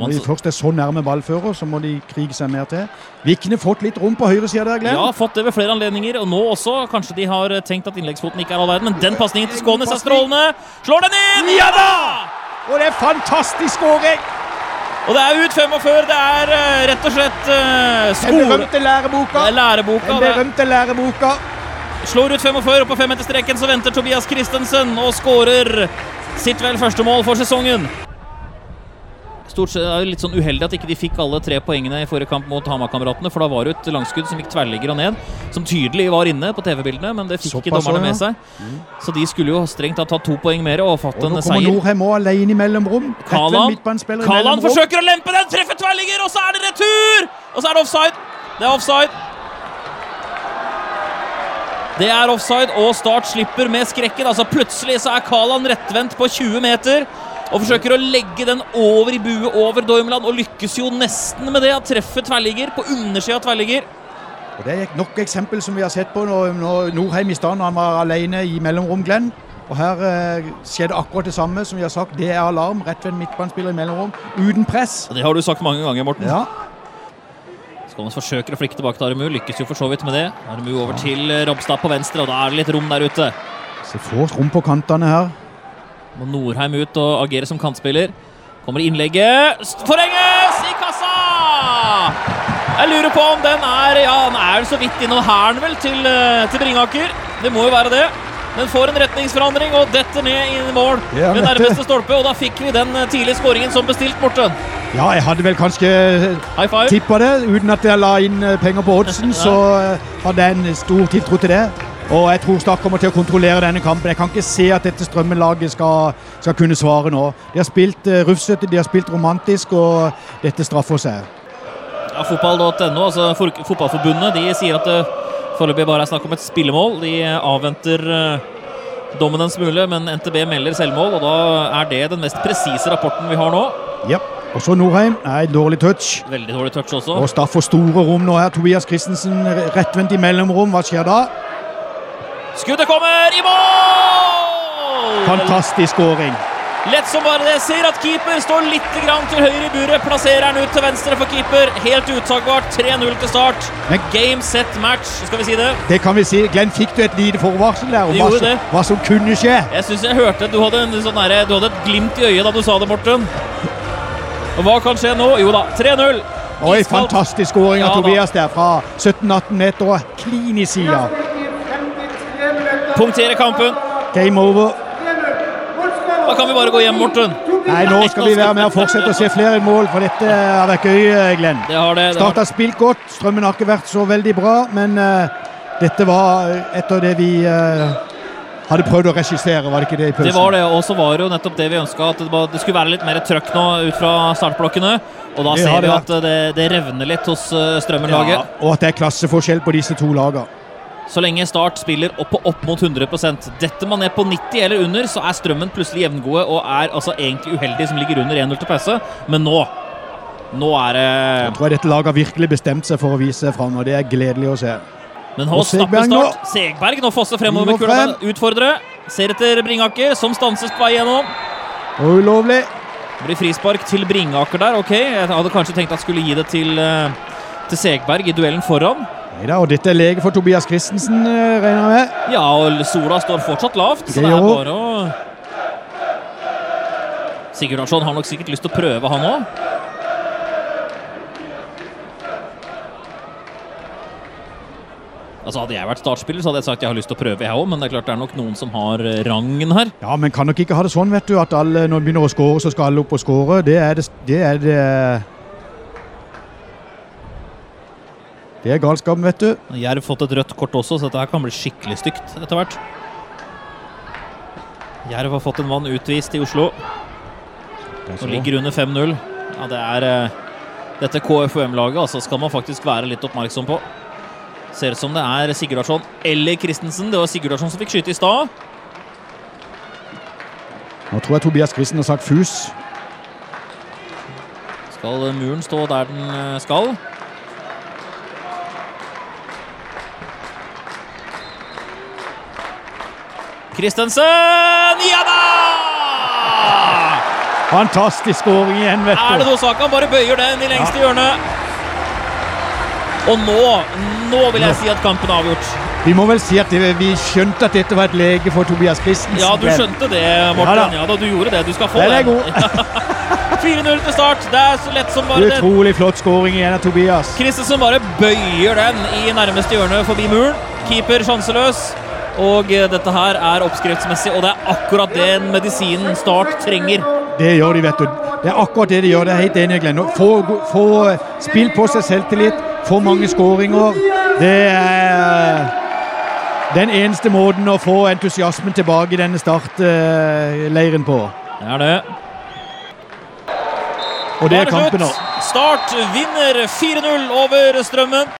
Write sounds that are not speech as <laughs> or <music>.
Når de først er så nærme ballfører, så må de krige seg mer til. Vikne fått litt rom på høyresida der, Glenn. ja, fått det ved flere anledninger, og nå også. Kanskje de har tenkt at innleggsfoten ikke er all verden, men den pasningen til Skånes er strålende. Slår den inn! Ja da! Og det er fantastisk skåring! Og det er ut 45. Det er eh, rett og slett uh, Den berømte læreboka. Det er læreboka. Den berømte læreboka. slår ut 45, og på femmeterstreken så venter Tobias Christensen og skårer sitt vel første mål for sesongen. Stort sett er det litt sånn uheldig at ikke de fikk alle tre poengene i forrige kamp mot Hamar-kameratene, for da var det et langskudd som gikk tverrligger og ned, som tydelig var inne på TV-bildene, men det fikk ikke dommerne med seg. Så de skulle jo strengt tatt to poeng mer og fått Og nå kommer seier. Norheim òg alene i mellomrom. Kalan, Kalan forsøker å lempe den, treffer tverrligger, og så er det retur! Og så er det offside. Det er offside. Det er offside, og Start slipper med skrekken. Altså Plutselig så er Kalan rettvendt på 20 meter og forsøker å legge den over i buet over Dormland, og lykkes jo nesten med det. Han treffer tverrligger på undersida av tverrligger. Og Det er nok eksempel som vi har sett på når, når Norheim i han var alene i mellomrom, Glenn. Og her eh, skjedde akkurat det samme som vi har sagt. Det er alarm. Rett ved en midtbanespiller i mellomrom. Uten press. Det har du sagt mange ganger, Morten. Ja. Skånes forsøker å flikke tilbake til Aremu, lykkes jo for så vidt med det. Aremu over til eh, Robstad på venstre, og da er det litt rom der ute. Så få rom på kantene her. Må Norheim ut og agere som kantspiller. Kommer innlegget. Forenges i kassa! Jeg lurer på om den er Ja, den er så vidt innom hælen, vel, til, eh, til Bringaker. Det må jo være det. Den får en retningsforandring og detter ned i mål Ja, ved nærmeste stolpe. Og da fikk vi den eh, tidlige skåringen som bestilt, Morten. Ja, jeg hadde vel kanskje five. tippa det. Uten at jeg la inn eh, penger på oddsen, <laughs> så eh, hadde jeg en stor tiltro til det. Og jeg tror Start kommer til å kontrollere denne kampen. Jeg kan ikke se at dette Strømmen-laget skal, skal kunne svare nå. De har spilt uh, rufsete, de har spilt romantisk, og dette straffer seg. Ja, Fotball.no, altså for, Fotballforbundet, de sier at det foreløpig bare er snakk om et spillemål. De avventer uh, dommen en smule, men NTB melder selvmål, og da er det den mest presise rapporten vi har nå. Ja. Og så Norheim. Nei, dårlig touch. Veldig dårlig touch også. Og Staff får store rom nå her. Tobias Christensen rettvendt i mellomrom. Hva skjer da? Skuddet kommer i mål! Fantastisk skåring. Lett som bare det. Ser at keeper står litt grann til høyre i buret. Plasserer den ut til venstre for keeper. Helt uttagbart. 3-0 til start. Men- Game, set, match, skal vi si det. Det kan vi si. Glenn, fikk du et lite forvarsel der om hva, som- hva som kunne skje? Jeg syns jeg hørte du hadde, en sånn derre- du hadde et glimt i øyet da du sa det, Morten. Og hva kan skje nå? Jo da, 3-0. Oi, fantastisk skåring av Ja. Tobias der fra 17-18 meter og klin i sida. Punkterer kampen. Game over. Da kan vi bare gå hjem, Morten. Nei, nå skal vi være med og fortsette å se flere mål, for dette har vært gøy, Glenn. Det har det. det Start har... har spilt godt. Strømmen har ikke vært så veldig bra, men uh, dette var eh, etter det vi uh, hadde prøvd å regissere, var det ikke det i pausen? Det var det, og så var det jo nettopp det vi ønska, at det, var, det skulle være litt mer trøkk nå ut fra startblokkene. Og da ser vi at det, det revner litt hos Strømmen-laget. Ja, og at det er klasseforskjell på disse to lagene. Så lenge Start spiller opp og opp mot 100% Detter man ned på 90 eller under, så er Strømmen plutselig jevngode og er altså egentlig uheldig som ligger under 1-0 til pause. Men nå Nå er det Jeg tror jeg dette laget har virkelig bestemt seg for å vise fram, og det er gledelig å se. Men nå snapper Segberg nå. Start. Segberg nå fosser fremover med kula, utfordrer. Ser etter Bringaker, som stanses på vei gjennom. Og ulovlig. Det blir frispark til Bringaker der, ok. Jeg hadde kanskje tenkt at jeg skulle gi det til, eh, til Segberg i duellen foran. Neida, og dette er lege for Tobias Christensen, eh, regner jeg med. Ja, og sola står fortsatt lavt, så Det er bare å Sigurdarsson har nok sikkert lyst til å prøve, han òg. Altså Hadde jeg vært startspiller, så hadde jeg sagt jeg har lyst til å prøve, jeg òg. Men det er klart det er nok noen som har eh, rangen her. Ja, men kan nok ikke ha det sånn, vet du, at alle, når de begynner å skåre, så skal alle opp og skåre. Det er det, det er det Det er galskapen, vet du. Jerv fått et rødt kort også, så dette her kan bli skikkelig stygt etter hvert. Jerv har fått en mann utvist i Oslo og ligger under 5-0. Ja, det er eh, dette KFUM-laget altså skal man faktisk være litt oppmerksom på. Ser ut som det er Sigurdarsson eller Christensen. Det var Sigurdarsson som fikk skyte i stad. Nå tror jeg Tobias Christen har sagt fus. Skal muren stå der den eh, skal? Christensen! Ja da! Fantastisk skåring igjen, vet Er det noe sak? Han bare bøyer den i lengste hjørne. Og nå, nå vil jeg si at kampen er avgjort. Vi må vel si at det, vi skjønte at dette var et lege for Tobias Christensen. Ja, du skjønte det, Morten. Ja da. Ja da, du gjorde det. Du skal få Den er god. <laughs> 4-0 til start. Det er så lett som bare <laughs> det. Utrolig flott skåring igjen av Tobias. Christensen bare bøyer den i nærmeste hjørne forbi muren. Keeper sjanseløs. Og eh, dette her er oppskriftsmessig, og det er akkurat den medisinen Start trenger. Det gjør de, vet du. Det er akkurat det de gjør. Det er helt enig Glenn. Få, få spill på seg selvtillit, få mange skåringer. Det er den eneste måten å få entusiasmen tilbake i denne startleiren på. Det er det. Og det er kampen nå. Start vinner 4-0 over Strømmen.